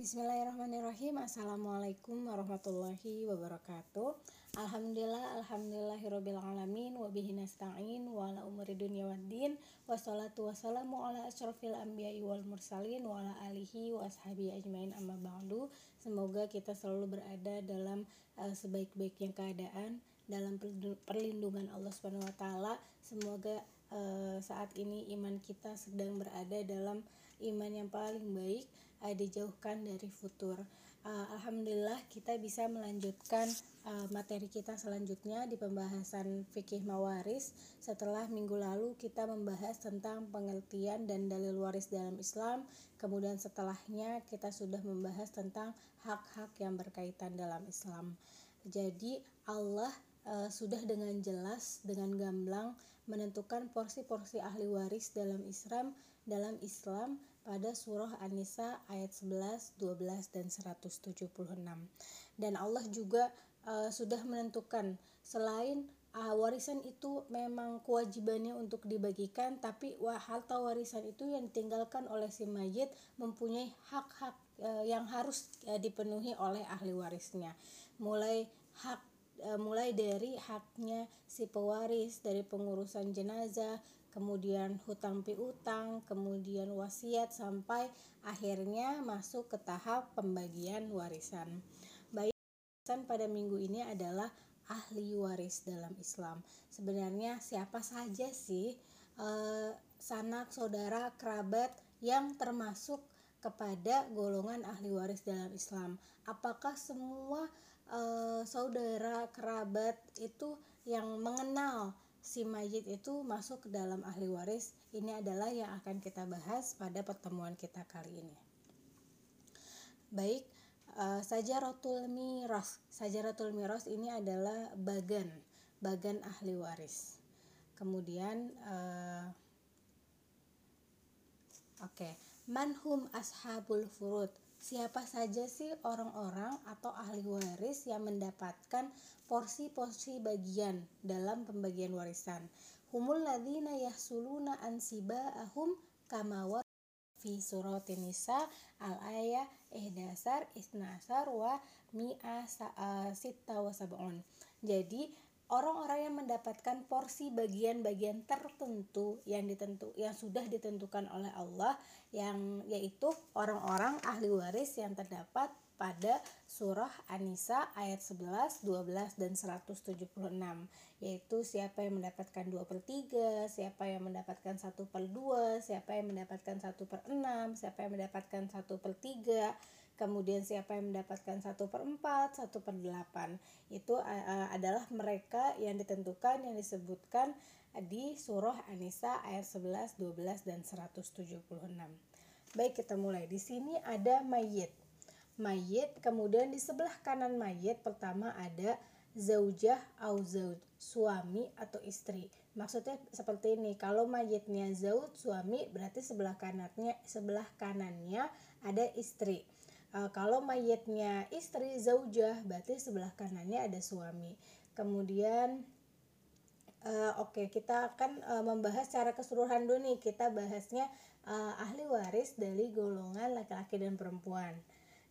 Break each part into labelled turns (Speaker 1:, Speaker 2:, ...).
Speaker 1: Bismillahirrahmanirrahim. Assalamualaikum warahmatullahi wabarakatuh. Alhamdulillah Alhamdulillahirrabbilalamin Wabihi nasta'in Wa ala umuri dunia waddin Wassalatu wassalamu ala ashrafil anbiya'i wal mursalin Wa ala alihi wa ajmain. Amma ba'du Semoga kita selalu berada dalam uh, sebaik-baiknya keadaan Dalam perlindungan Allah subhanahu wa ta'ala. Semoga uh, saat ini iman kita sedang berada dalam iman yang paling baik uh, dijauhkan dari futur. Uh, Alhamdulillah kita bisa melanjutkan uh, materi kita selanjutnya di pembahasan fikih mawaris. Setelah minggu lalu kita membahas tentang pengertian dan dalil waris dalam Islam. Kemudian setelahnya kita sudah membahas tentang hak-hak yang berkaitan dalam Islam. Jadi Allah uh, sudah dengan jelas dengan gamblang menentukan porsi-porsi ahli waris dalam Islam dalam Islam pada surah An-Nisa ayat 11, 12 dan 176. Dan Allah juga uh, sudah menentukan selain uh, warisan itu memang kewajibannya untuk dibagikan tapi harta warisan itu yang ditinggalkan oleh si mayit mempunyai hak-hak uh, yang harus uh, dipenuhi oleh ahli warisnya. Mulai hak mulai dari haknya si pewaris dari pengurusan jenazah kemudian hutang piutang, kemudian wasiat sampai akhirnya masuk ke tahap pembagian warisan. Baik, warisan pada minggu ini adalah ahli waris dalam Islam. Sebenarnya siapa saja sih eh, sanak, saudara, kerabat yang termasuk kepada golongan ahli waris dalam Islam. Apakah semua eh, saudara, kerabat itu yang mengenal si mayit itu masuk ke dalam ahli waris. Ini adalah yang akan kita bahas pada pertemuan kita kali ini. Baik uh, sajaratul miras. Sajaratul miras ini adalah bagan bagan ahli waris. Kemudian uh, oke. Okay. manhum ashabul furud siapa saja sih orang-orang atau ahli waris yang mendapatkan porsi-porsi bagian dalam pembagian warisan. Humul ladzina yahsuluna ansiba'ahum kama fi surat Nisa al ayah ihdasar isnasar wa mi'a sita wa sab'un. Jadi orang-orang yang mendapatkan porsi bagian-bagian tertentu yang ditentu yang sudah ditentukan oleh Allah yang yaitu orang-orang ahli waris yang terdapat pada surah An-Nisa ayat 11, 12, dan 176 yaitu siapa yang mendapatkan 2 per 3, siapa yang mendapatkan 1 per 2, siapa yang mendapatkan 1 per 6, siapa yang mendapatkan 1 per 3 kemudian siapa yang mendapatkan 1 per 4, 1 per 8 itu adalah mereka yang ditentukan yang disebutkan di surah An-Nisa ayat 11, 12, dan 176 baik kita mulai. Di sini ada mayit. Mayit kemudian di sebelah kanan mayit pertama ada zaujah au zauj suami atau istri. Maksudnya seperti ini kalau mayitnya zauj suami berarti sebelah kanannya sebelah kanannya ada istri e, kalau mayitnya istri zaujah berarti sebelah kanannya ada suami kemudian Uh, Oke, okay, kita akan uh, membahas secara keseluruhan dulu nih. Kita bahasnya uh, ahli waris dari golongan laki-laki dan perempuan.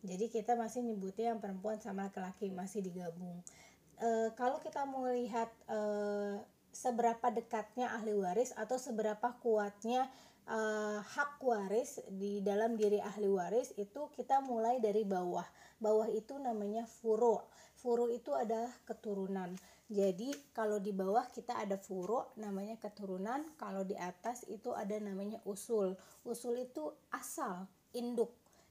Speaker 1: Jadi kita masih nyebutnya yang perempuan sama laki-laki masih digabung. E, kalau kita mau lihat e, seberapa dekatnya ahli waris atau seberapa kuatnya e, hak waris di dalam diri ahli waris itu kita mulai dari bawah. Bawah itu namanya furu. Furu itu adalah keturunan. Jadi kalau di bawah kita ada furu namanya keturunan, kalau di atas itu ada namanya usul. Usul itu asal, induk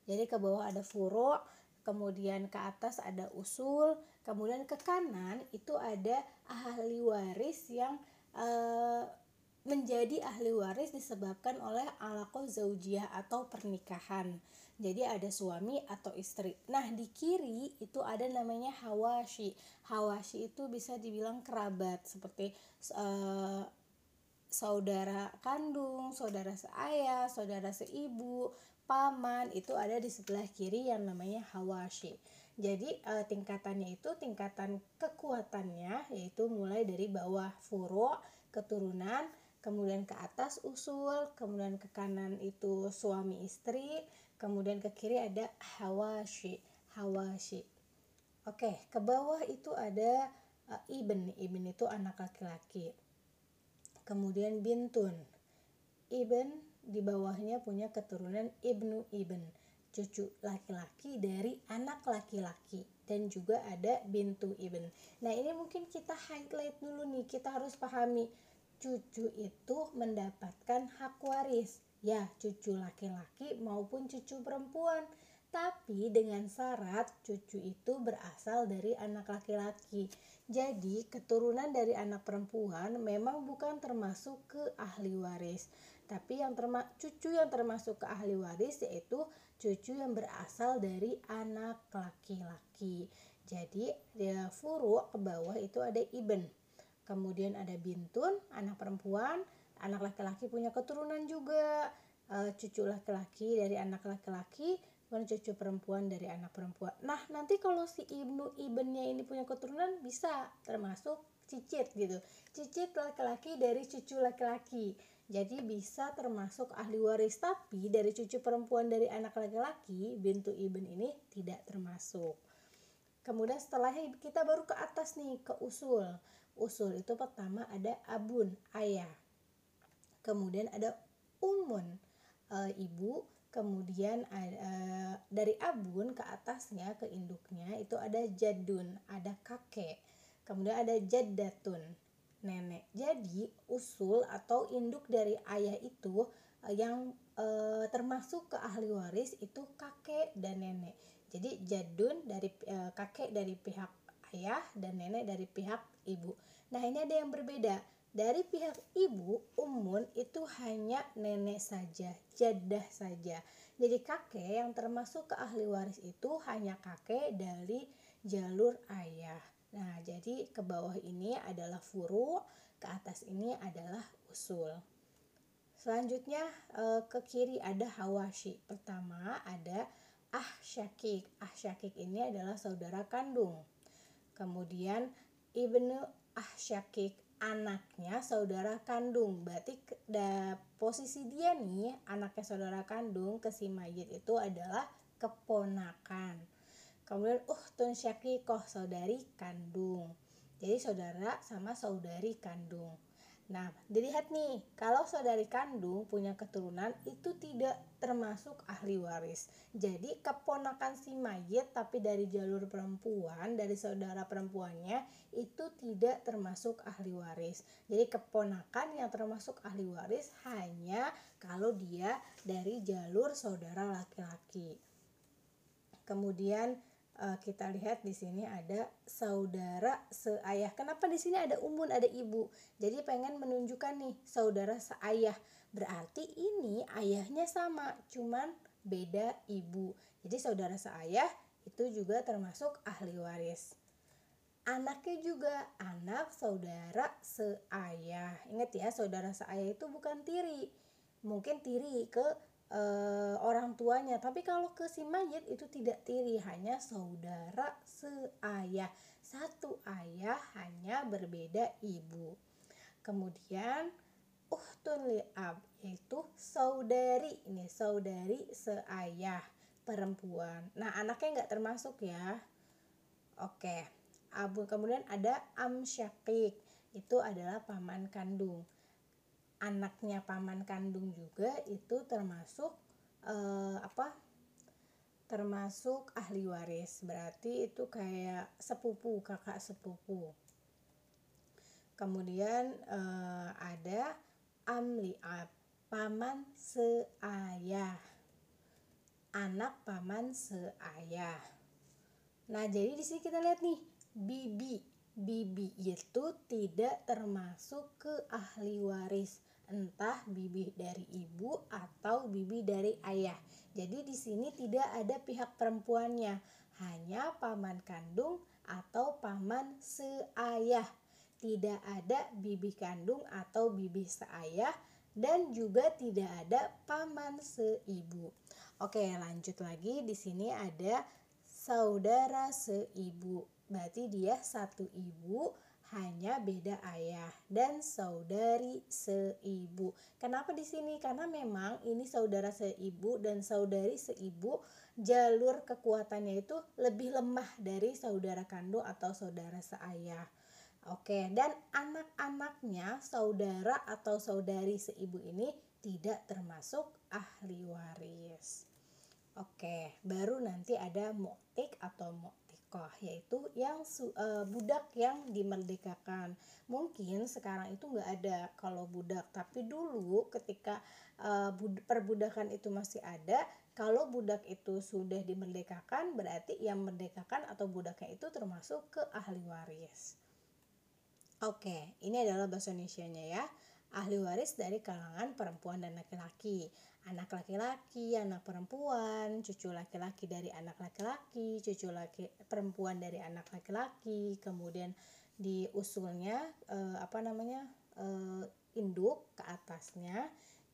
Speaker 1: jadi ke bawah ada furu, kemudian ke atas ada usul, kemudian ke kanan itu ada ahli waris yang uh, menjadi ahli waris disebabkan oleh alaqah zaujiyah atau pernikahan. Jadi ada suami atau istri. Nah, di kiri itu ada namanya hawashi. Hawashi itu bisa dibilang kerabat seperti uh, saudara kandung, saudara seayah, saudara seibu, paman itu ada di sebelah kiri yang namanya hawashi. Jadi e, tingkatannya itu tingkatan kekuatannya yaitu mulai dari bawah furu keturunan, kemudian ke atas usul, kemudian ke kanan itu suami istri, kemudian ke kiri ada hawashi hawashi. Oke ke bawah itu ada uh, ibn. Ibn itu anak laki-laki. Kemudian bintun. Ibn di bawahnya punya keturunan ibnu ibn. Cucu laki-laki dari anak laki-laki. Dan juga ada bintu ibn. Nah ini mungkin kita highlight dulu nih. Kita harus pahami cucu itu mendapatkan hak waris ya cucu laki-laki maupun cucu perempuan tapi dengan syarat cucu itu berasal dari anak laki-laki. Jadi, keturunan dari anak perempuan memang bukan termasuk ke ahli waris, tapi yang terma cucu yang termasuk ke ahli waris yaitu cucu yang berasal dari anak laki-laki. Jadi, ya furu ke bawah itu ada iben. Kemudian ada bintun, anak perempuan, anak laki-laki punya keturunan juga. E, cucu laki-laki dari anak laki-laki bukan cucu perempuan dari anak perempuan. Nah, nanti kalau si ibnu ibennya ini punya keturunan bisa termasuk cicit gitu. Cicit laki-laki dari cucu laki-laki. Jadi bisa termasuk ahli waris tapi dari cucu perempuan dari anak laki-laki bintu iben ini tidak termasuk. Kemudian setelahnya kita baru ke atas nih ke usul. Usul itu pertama ada abun, ayah. Kemudian ada umun, e, ibu. Kemudian uh, dari abun ke atasnya ke induknya itu ada jadun ada kakek. Kemudian ada jaddatun nenek. Jadi usul atau induk dari ayah itu uh, yang uh, termasuk ke ahli waris itu kakek dan nenek. Jadi jadun dari uh, kakek dari pihak ayah dan nenek dari pihak ibu nah ini ada yang berbeda dari pihak ibu, umun itu hanya nenek saja, jadah saja. Jadi kakek yang termasuk ke ahli waris itu hanya kakek dari jalur ayah. Nah, jadi ke bawah ini adalah furu, ke atas ini adalah usul. Selanjutnya eh, ke kiri ada hawashi. Pertama ada ah syakik. Ah syakik ini adalah saudara kandung. Kemudian ibnu ah syakik anaknya saudara kandung. Berarti da, posisi dia nih anaknya saudara kandung ke si mayit itu adalah keponakan. Kemudian uh tun syakikoh saudari kandung. Jadi saudara sama saudari kandung Nah, dilihat nih, kalau saudari kandung punya keturunan itu tidak termasuk ahli waris. Jadi keponakan si mayit tapi dari jalur perempuan, dari saudara perempuannya itu tidak termasuk ahli waris. Jadi keponakan yang termasuk ahli waris hanya kalau dia dari jalur saudara laki-laki. Kemudian uh, kita lihat di sini ada saudara seayah. Kenapa di sini ada umun, ada ibu? Jadi pengen menunjukkan nih saudara seayah. Berarti ini ayahnya sama, cuman beda ibu. Jadi saudara seayah itu juga termasuk ahli waris. Anaknya juga anak saudara seayah. Ingat ya, saudara seayah itu bukan tiri. Mungkin tiri ke uh, orang tuanya. Tapi kalau ke si mayit itu tidak tiri, hanya saudara seayah. Satu ayah hanya berbeda ibu. Kemudian uhtun li'ab yaitu saudari ini saudari seayah perempuan. Nah anaknya nggak termasuk ya. Oke. Abu kemudian ada am syakik itu adalah paman kandung anaknya paman kandung juga itu termasuk uh, apa termasuk ahli waris. Berarti itu kayak sepupu kakak sepupu. Kemudian uh, ada amliab paman seayah. Anak paman seayah. Nah jadi di sini kita lihat nih bibi. Bibi itu tidak termasuk ke ahli waris entah bibi dari ibu atau bibi dari ayah. Jadi di sini tidak ada pihak perempuannya, hanya paman kandung atau paman seayah. Tidak ada bibi kandung atau bibi seayah dan juga tidak ada paman seibu. Oke, lanjut lagi di sini ada saudara seibu. Berarti dia satu ibu hanya beda ayah dan saudari seibu. Kenapa di sini? Karena memang ini saudara seibu dan saudari seibu jalur kekuatannya itu lebih lemah dari saudara kandung atau saudara seayah. Oke, dan anak-anaknya saudara atau saudari seibu ini tidak termasuk ahli waris. Oke, baru nanti ada muktik atau muktik nafkah yaitu yang uh, budak yang dimerdekakan. Mungkin sekarang itu nggak ada kalau budak tapi dulu ketika uh, perbudakan itu masih ada kalau budak itu sudah dimerdekakan berarti yang merdekakan atau budaknya itu termasuk ke ahli waris. Oke ini adalah bahasa Indonesia-nya ya. Ahli waris dari kalangan perempuan dan laki-laki anak laki-laki, anak perempuan, cucu laki-laki dari anak laki-laki, cucu laki perempuan dari anak laki-laki, kemudian di usulnya eh, apa namanya eh, induk ke atasnya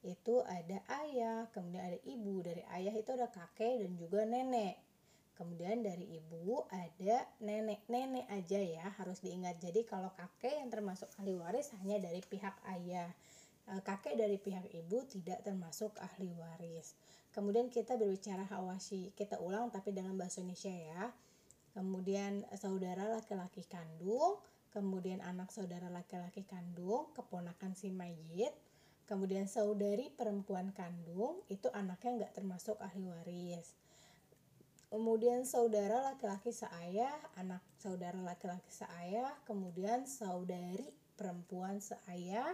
Speaker 1: itu ada ayah, kemudian ada ibu. Dari ayah itu ada kakek dan juga nenek. Kemudian dari ibu ada nenek. Nenek aja ya, harus diingat. Jadi kalau kakek yang termasuk ahli waris hanya dari pihak ayah. Eh, kakek dari pihak ibu tidak termasuk ahli waris. Kemudian kita berbicara hawasi, kita ulang tapi dalam bahasa Indonesia ya. Kemudian saudara laki-laki kandung, kemudian anak saudara laki-laki kandung, keponakan si mayit, kemudian saudari perempuan kandung, itu anaknya nggak termasuk ahli waris. Kemudian saudara laki-laki seayah, anak saudara laki-laki seayah, kemudian saudari perempuan seayah,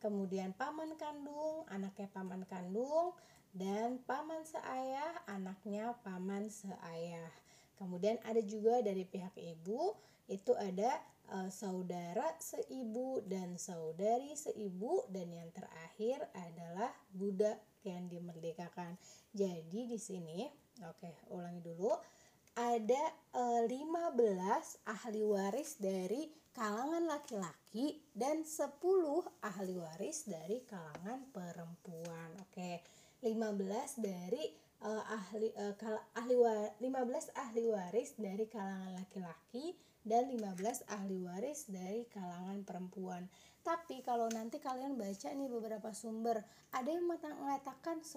Speaker 1: kemudian paman kandung, anaknya paman kandung, dan paman seayah, anaknya paman seayah. Kemudian ada juga dari pihak ibu, itu ada e, saudara seibu dan saudari seibu dan yang terakhir adalah budak yang dimerdekakan. Jadi di sini, oke, ulangi dulu. Ada e, 15 ahli waris dari kalangan laki-laki dan 10 ahli waris dari kalangan perempuan. Oke, 15 dari uh, ahli uh, kal ahli wa 15 ahli waris dari kalangan laki-laki dan 15 ahli waris dari kalangan perempuan. Tapi kalau nanti kalian baca nih beberapa sumber, ada yang mengatakan 10.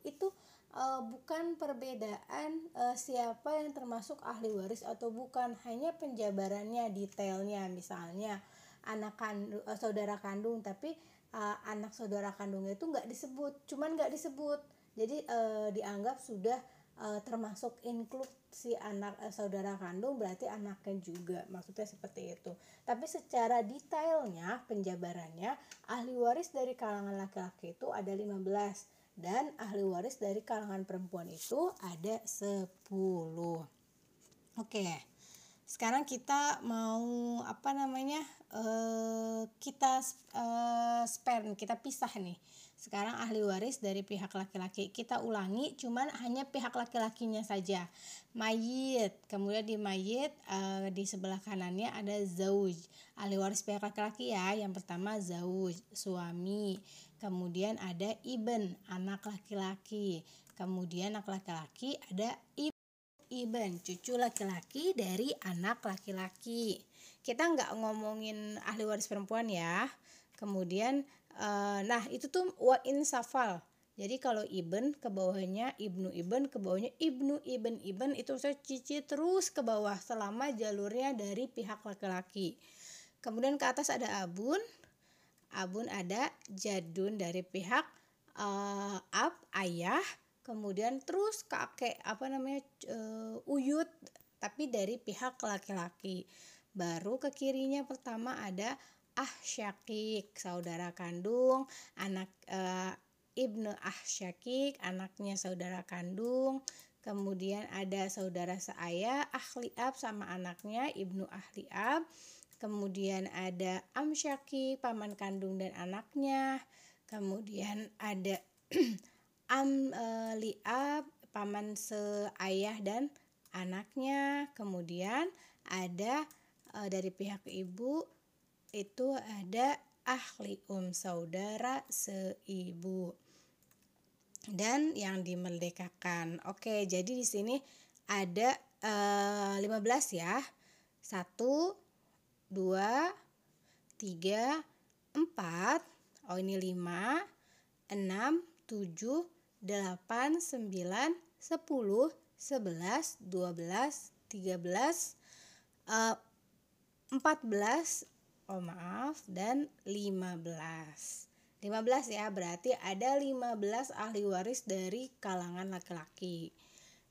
Speaker 1: Itu uh, bukan perbedaan uh, siapa yang termasuk ahli waris atau bukan. Hanya penjabarannya detailnya. Misalnya anak kandung uh, saudara kandung. Tapi uh, anak saudara kandungnya itu nggak disebut. Cuman nggak disebut. Jadi uh, dianggap sudah uh, termasuk include si anak uh, saudara kandung berarti anaknya juga maksudnya seperti itu tapi secara detailnya penjabarannya ahli waris dari kalangan laki-laki itu ada 15 dan ahli waris dari kalangan perempuan itu ada 10. Oke. Sekarang kita mau apa namanya? Uh, kita uh, spare kita pisah nih. Sekarang ahli waris dari pihak laki-laki. Kita ulangi cuman hanya pihak laki-lakinya saja. Mayit. Kemudian di mayit uh, di sebelah kanannya ada zauj. Ahli waris pihak laki-laki ya. Yang pertama zauj, suami. Kemudian ada iben, anak laki-laki. Kemudian anak laki-laki ada iben, cucu laki-laki dari anak laki-laki. Kita nggak ngomongin ahli waris perempuan ya. Kemudian, uh, nah itu tuh wa safal. Jadi kalau iben ke bawahnya ibnu iben ke bawahnya ibnu iben iben itu saya cici terus ke bawah selama jalurnya dari pihak laki-laki. Kemudian ke atas ada abun, abun ada jadun dari pihak uh, ab ayah kemudian terus kakek apa namanya uh, uyut tapi dari pihak laki-laki baru ke kirinya pertama ada ah syakik saudara kandung anak uh, ibnu ah syakik anaknya saudara kandung. Kemudian ada saudara seayah ahli ab sama anaknya ibnu ahli ab kemudian ada Amsyaki, paman kandung dan anaknya, kemudian ada Am e, Liab, paman seayah dan anaknya, kemudian ada e, dari pihak ibu itu ada ahli um saudara seibu dan yang dimerdekakan. Oke, jadi di sini ada eh, e, 15 ya. 1 2 3 4. Oh, ini 5 6 7 8 9 10 11 12 13 14 oh maaf, dan lima belas. 15 ya, berarti ada 15 ahli waris dari kalangan laki-laki.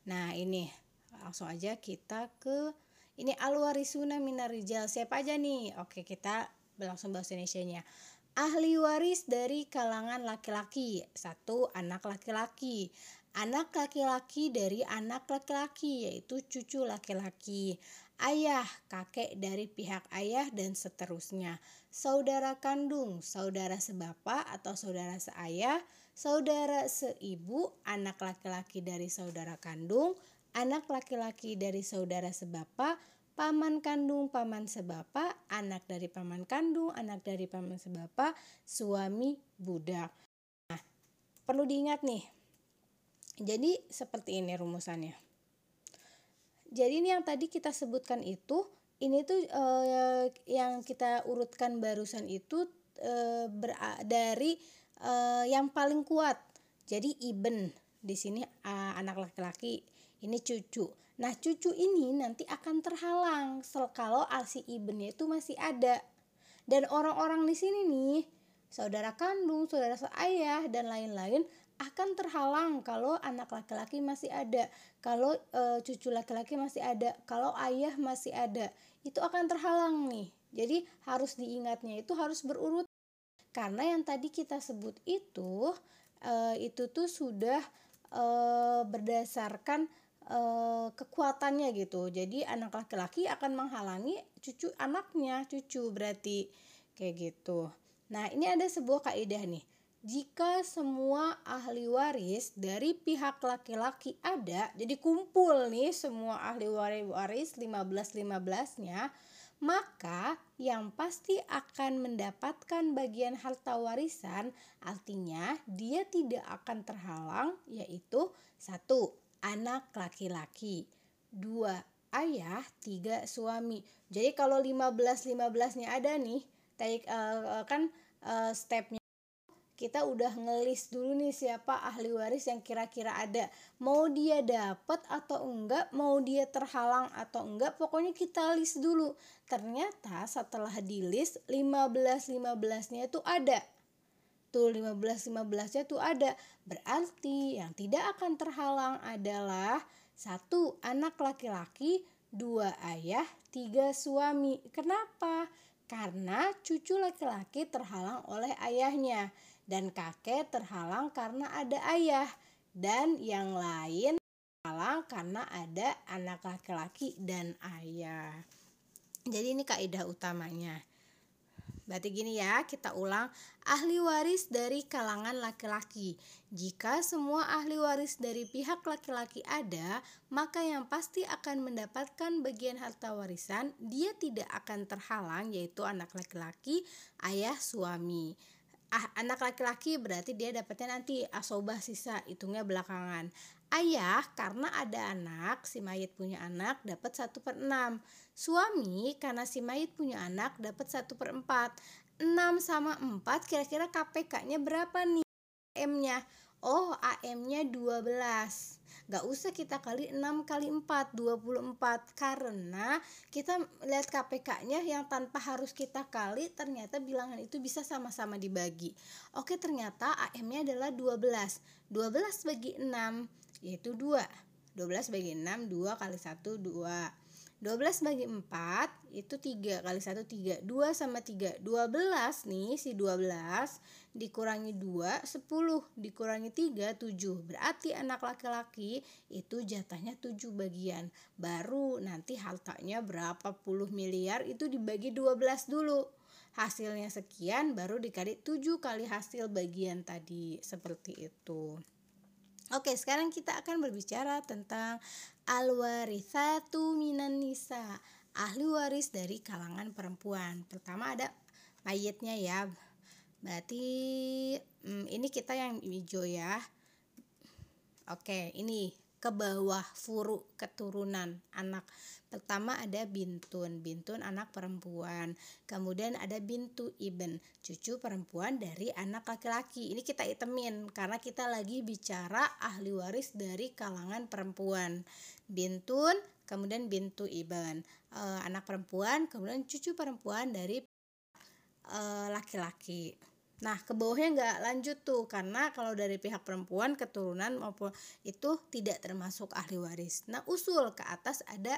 Speaker 1: Nah, ini langsung aja kita ke ini alwarisuna minarijal. Siapa aja nih? Oke, kita langsung bahasa Indonesia-nya. Ahli waris dari kalangan laki-laki. Satu, anak laki-laki. Anak laki-laki dari anak laki-laki, yaitu cucu laki-laki. Ayah, kakek dari pihak ayah, dan seterusnya. Saudara kandung, saudara sebapak atau saudara seayah, saudara seibu, anak laki-laki dari saudara kandung, anak laki-laki dari saudara sebapak, paman kandung, paman sebapak, anak dari paman kandung, anak dari paman sebapak, suami budak. Nah, perlu diingat nih. Jadi seperti ini rumusannya. Jadi ini yang tadi kita sebutkan itu, ini tuh eh, yang kita urutkan barusan itu eh, dari eh, yang paling kuat. Jadi iben di sini uh, anak laki-laki, ini cucu. Nah, cucu ini nanti akan terhalang kalau si ibennya itu masih ada. Dan orang-orang di sini nih, saudara kandung, saudara seayah dan lain-lain akan terhalang kalau anak laki-laki masih ada, kalau e, cucu laki-laki masih ada, kalau ayah masih ada, itu akan terhalang nih. Jadi harus diingatnya itu harus berurut karena yang tadi kita sebut itu e, itu tuh sudah e, berdasarkan uh, kekuatannya gitu. Jadi anak laki-laki akan menghalangi cucu anaknya, cucu berarti kayak gitu. Nah, ini ada sebuah kaidah nih. Jika semua ahli waris dari pihak laki-laki ada, jadi kumpul nih semua ahli waris 15-15-nya, maka yang pasti akan mendapatkan bagian harta warisan artinya dia tidak akan terhalang yaitu satu anak laki-laki. Dua ayah, tiga suami. Jadi kalau 15-15-nya ada nih, tadi uh, kan uh, stepnya kita udah ngelis dulu nih siapa ahli waris yang kira-kira ada. Mau dia dapat atau enggak, mau dia terhalang atau enggak, pokoknya kita list dulu. Ternyata setelah di list 15-15-nya itu ada tuh 15-15-nya tuh ada. Berarti yang tidak akan terhalang adalah satu anak laki-laki, dua ayah, tiga suami. Kenapa? Karena cucu laki-laki terhalang oleh ayahnya dan kakek terhalang karena ada ayah dan yang lain terhalang karena ada anak laki-laki dan ayah. Jadi ini kaidah utamanya. Berarti gini ya, kita ulang. Ahli waris dari kalangan laki-laki. Jika semua ahli waris dari pihak laki-laki ada, maka yang pasti akan mendapatkan bagian harta warisan, dia tidak akan terhalang yaitu anak laki-laki, ayah, suami. Ah, anak laki-laki berarti dia dapatnya nanti asobah sisa, hitungnya belakangan. Ayah karena ada anak, si mayit punya anak dapat satu per enam. Suami karena si mayit punya anak dapat satu per empat. Enam sama empat kira-kira KPK-nya berapa nih? AM-nya? Oh AM-nya 12 Gak usah kita kali 6 kali 4 24 Karena kita lihat KPK-nya yang tanpa harus kita kali Ternyata bilangan itu bisa sama-sama dibagi. Oke ternyata AM-nya adalah 12 12 bagi 6 yaitu 2 12 bagi 6 2 kali 1 2 12 bagi 4 itu 3 kali 1 3 2 sama 3 12 nih si 12 dikurangi 2 10 dikurangi 3 7 berarti anak laki-laki itu jatahnya 7 bagian. Baru nanti hartanya berapa puluh miliar itu dibagi 12 dulu. Hasilnya sekian baru dikali 7 kali hasil bagian tadi. Seperti itu. Oke, sekarang kita akan berbicara tentang al-warithatu minan nisa, ahli waris dari kalangan perempuan. Pertama ada mayitnya ya. Berarti hmm, ini kita yang hijau ya. Oke, ini ke bawah furu keturunan anak. Pertama ada bintun bintun anak perempuan. Kemudian ada bintu iben cucu perempuan dari anak laki-laki. Ini kita itemin karena kita lagi bicara ahli waris dari kalangan perempuan. Bintun kemudian bintu iben e, anak perempuan kemudian cucu perempuan dari eh, laki-laki. e, Nah, ke bawahnya nggak lanjut tuh karena kalau dari pihak perempuan keturunan maupun itu tidak termasuk ahli waris. Nah, usul ke atas ada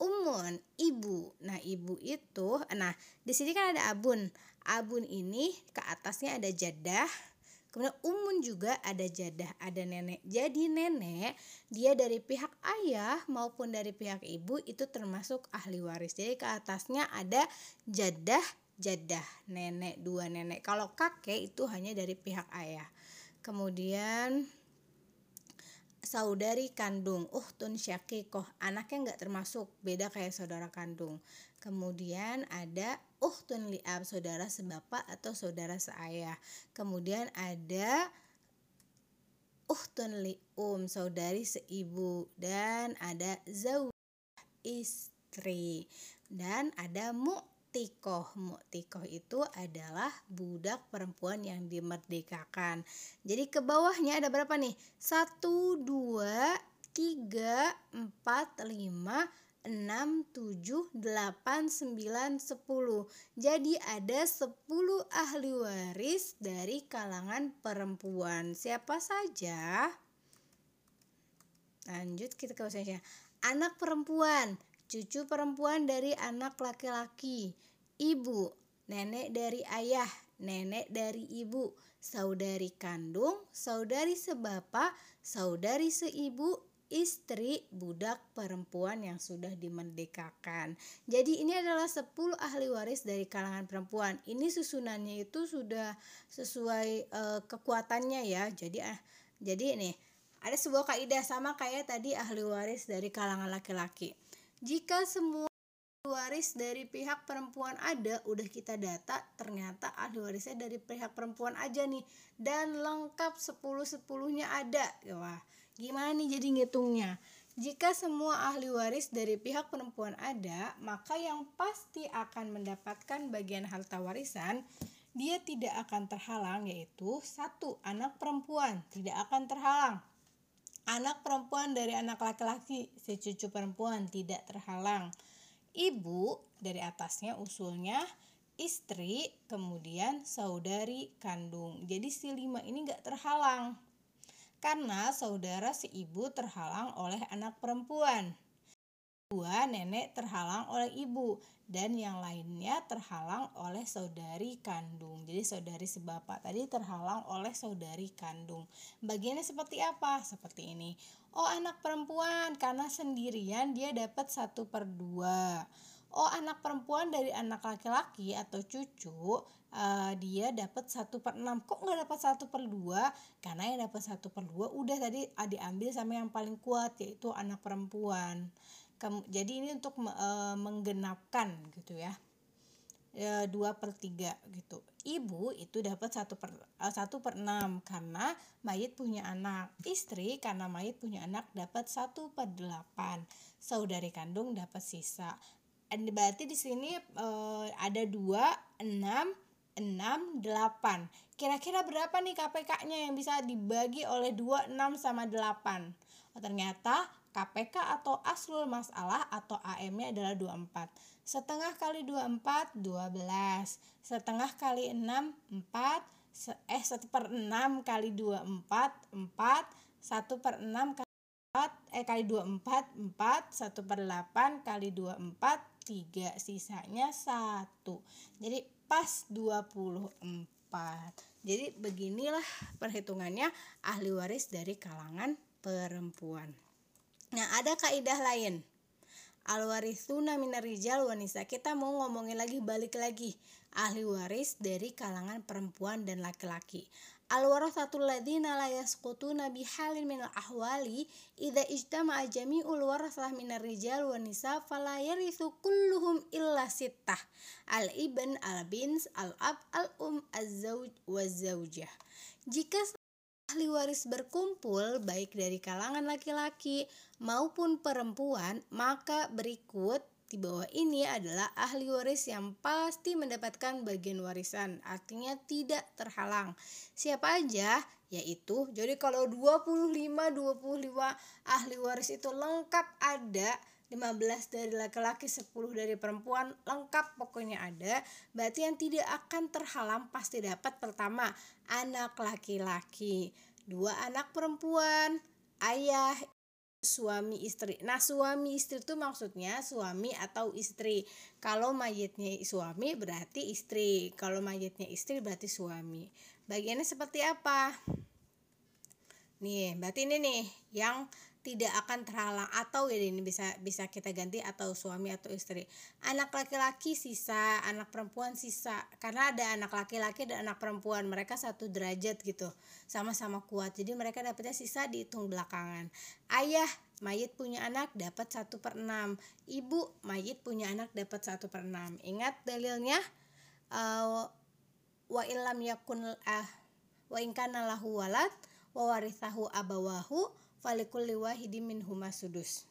Speaker 1: umun, ibu. Nah, ibu itu nah, di sini kan ada abun. Abun ini ke atasnya ada jadah. Kemudian umun juga ada jadah, ada nenek. Jadi nenek dia dari pihak ayah maupun dari pihak ibu itu termasuk ahli waris. Jadi ke atasnya ada jadah jadah nenek dua nenek. Kalau kakek itu hanya dari pihak ayah. Kemudian saudari kandung. Uh tun syakikoh anaknya nggak termasuk. Beda kayak saudara kandung. Kemudian ada uh tun liab saudara sebapa atau saudara seayah. Kemudian ada uh tun lium saudari seibu. Dan ada zau istri. Dan ada mu muktikoh muktikoh itu adalah budak perempuan yang dimerdekakan. Jadi ke bawahnya ada berapa nih? Satu dua tiga empat lima 6, 7, 8, 9, 10 Jadi ada 10 ahli waris dari kalangan perempuan. Siapa saja? Lanjut kita ke usianya Anak perempuan cucu perempuan dari anak laki-laki, ibu, nenek dari ayah, nenek dari ibu, saudari kandung, saudari sebapa, saudari seibu, istri budak perempuan yang sudah dimerdekakan. Jadi ini adalah 10 ahli waris dari kalangan perempuan. Ini susunannya itu sudah sesuai uh, kekuatannya ya. Jadi ah jadi ini ada sebuah kaidah sama kayak tadi ahli waris dari kalangan laki-laki. Jika semua waris dari pihak perempuan ada, udah kita data, ternyata ahli warisnya dari pihak perempuan aja nih. Dan lengkap 10-10-nya ada. Wah, gimana nih jadi ngitungnya? Jika semua ahli waris dari pihak perempuan ada, maka yang pasti akan mendapatkan bagian harta warisan dia tidak akan terhalang yaitu satu anak perempuan tidak akan terhalang Anak perempuan dari anak laki-laki, si cucu perempuan tidak terhalang. Ibu dari atasnya usulnya istri, kemudian saudari kandung. Jadi si lima ini gak terhalang. Karena saudara si ibu terhalang oleh anak perempuan. Dua, nenek terhalang oleh ibu dan yang lainnya terhalang oleh saudari kandung. Jadi saudari sebapak tadi terhalang oleh saudari kandung. Bagiannya seperti apa? Seperti ini. Oh anak perempuan karena sendirian dia dapat satu per dua. Oh anak perempuan dari anak laki-laki atau cucu uh, dia dapat satu per enam. Kok nggak dapat satu per dua? Karena yang dapat satu per dua udah tadi diambil sama yang paling kuat yaitu anak perempuan jadi ini untuk e, menggenapkan gitu ya. E, dua per tiga gitu. Ibu itu dapat satu per e, satu per enam karena mayit punya anak. Istri karena mayit punya anak dapat satu per delapan. Saudari kandung dapat sisa. Berarti di sini e, ada dua enam enam delapan. Kira-kira berapa nih KPK-nya yang bisa dibagi oleh dua enam sama delapan? Oh, ternyata KPK atau aslul masalah atau AM-nya adalah 24. Setengah kali 24, 12. Setengah kali 6, 4. Eh, 1 per 6 kali 24, 4. 1 per 6 kali 4, eh kali 24, 4. 1 per 8 kali 24, 3. Sisanya 1. Jadi pas 24. Jadi beginilah perhitungannya ahli waris dari kalangan perempuan. Nah, ada kaidah lain. Al warithuna minar rijal wanisa. Kita mau ngomongin lagi balik lagi ahli waris dari kalangan perempuan dan laki-laki. Al warathatul ladzina la yasqutuna bihalin min al ahwali idza ijtama'a jami'ul warathah minar rijal wan nisa fala kulluhum illa sittah. Al ibn, al bins, al ab, al um, az zauj wa zaujah. Jika ahli waris berkumpul baik dari kalangan laki-laki maupun perempuan, maka berikut di bawah ini adalah ahli waris yang pasti mendapatkan bagian warisan, artinya tidak terhalang. Siapa aja? Yaitu, jadi kalau 25 25 ahli waris itu lengkap ada 15 dari laki-laki, 10 dari perempuan, lengkap pokoknya ada. Berarti yang tidak akan terhalang pasti dapat pertama anak laki-laki, dua anak perempuan, ayah, suami istri. Nah, suami istri itu maksudnya suami atau istri. Kalau mayatnya suami berarti istri. Kalau mayatnya istri berarti suami. Bagiannya seperti apa? Nih, berarti ini nih yang tidak akan terhalang atau ya ini bisa bisa kita ganti atau suami atau istri. Anak laki-laki sisa, anak perempuan sisa. Karena ada anak laki-laki dan anak perempuan, mereka satu derajat gitu. Sama-sama kuat. Jadi mereka dapatnya sisa dihitung belakangan. Ayah mayit punya anak dapat satu per enam. Ibu mayit punya anak dapat satu per enam. Ingat dalilnya uh, wa ilam yakun uh, wa ingkana lahu walad wa warithahu abawahu falikulli wahidi minhuma sudus.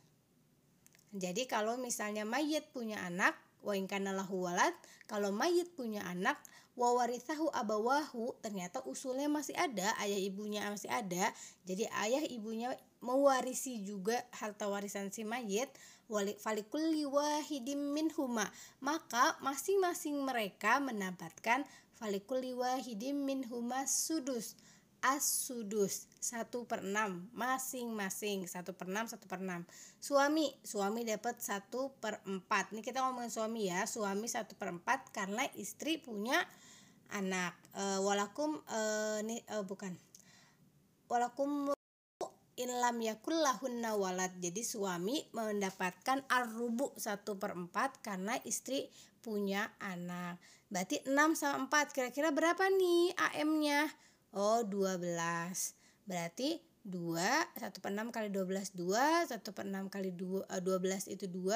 Speaker 1: Jadi kalau misalnya mayit punya anak, wa lahu walad, kalau mayit punya anak, wa warithahu abawahu, ternyata usulnya masih ada, ayah ibunya masih ada. Jadi ayah ibunya mewarisi juga harta warisan si mayit, falikulli wahidim minhuma. Maka masing-masing mereka mendapatkan falikulli wahidim minhuma sudus as-sudus satu per enam masing-masing satu per enam satu per enam. Suami suami dapat satu per empat. Ini kita ngomongin suami ya suami satu per empat karena istri punya anak. E, walakum e, ini e, bukan. Walakum inlam yakul lahunna walad. Jadi suami mendapatkan arrubu satu per empat karena istri punya anak. Berarti 6 sama 4 kira-kira berapa nih AM-nya Oh 12 Berarti 2 1 per 6 kali 12 2 1 per 6 kali 2, 12 itu 2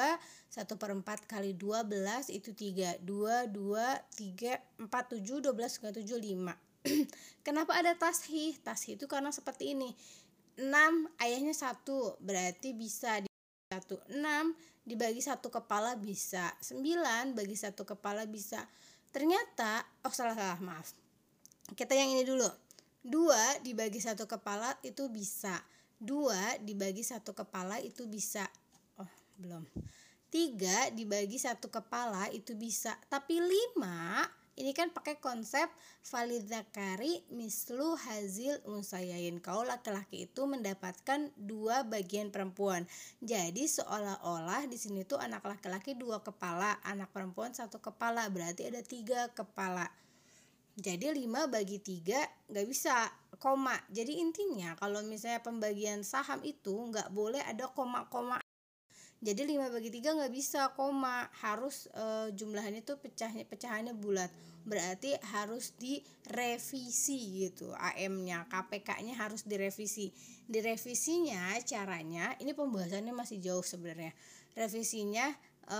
Speaker 1: 1 per 4 kali 12 itu 3 2 2 3 4 7 12 kali 7 5 Kenapa ada tashih? Tashih itu karena seperti ini. 6 ayahnya 1 berarti bisa di 1 6 dibagi satu kepala bisa. 9 bagi satu kepala bisa. Ternyata oh salah salah maaf. Kita yang ini dulu dua dibagi satu kepala itu bisa. Dua dibagi satu kepala itu bisa. Oh belum. Tiga dibagi satu kepala itu bisa. Tapi lima ini kan pakai konsep validakari mislu hazil unsayain. Kalau laki-laki itu mendapatkan dua bagian perempuan. Jadi seolah-olah di sini tuh anak laki-laki dua kepala anak perempuan satu kepala. Berarti ada tiga kepala jadi 5 bagi 3 nggak bisa koma. Jadi intinya kalau misalnya pembagian saham itu nggak boleh ada koma-koma. Jadi 5 bagi 3 nggak bisa koma, harus e, jumlahnya itu pecahnya pecahannya bulat. Berarti harus direvisi gitu AM-nya, KPK-nya harus direvisi. Direvisinya caranya, ini pembahasannya masih jauh sebenarnya. Revisinya e,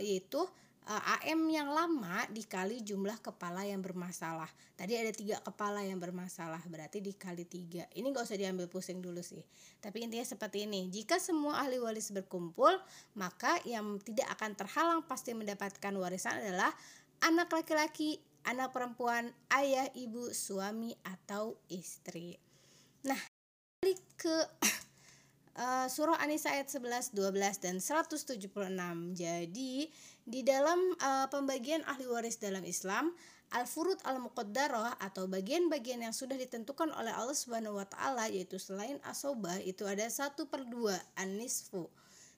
Speaker 1: yaitu AM yang lama dikali jumlah kepala yang bermasalah. Tadi ada tiga kepala yang bermasalah, berarti dikali tiga. Ini gak usah diambil pusing dulu sih. Tapi intinya seperti ini. Jika semua ahli waris berkumpul, maka yang tidak akan terhalang pasti mendapatkan warisan adalah anak laki-laki, anak perempuan, ayah, ibu, suami, atau istri. Nah, balik ke uh, surah An-Nisa ayat 11, 12 dan 176. Jadi di dalam uh, pembagian ahli waris dalam Islam, al-furud al-muqaddarah atau bagian-bagian yang sudah ditentukan oleh Allah Subhanahu wa taala yaitu selain asobah itu ada satu per dua an-nisfu.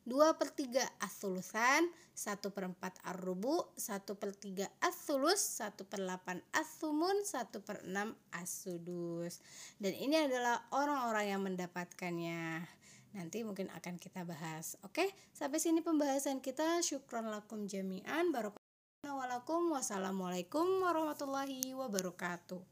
Speaker 1: 2 per 3 as-sulusan, 1 per 4 ar-rubu, 1 per 3 as-sulus, 1 per 8 as-sumun, 1 per 6 as-sudus. Dan ini adalah orang-orang yang mendapatkannya nanti mungkin akan kita bahas. Oke, sampai sini pembahasan kita. Syukron lakum jami'an. Barokallahu wassalamualaikum warahmatullahi wabarakatuh.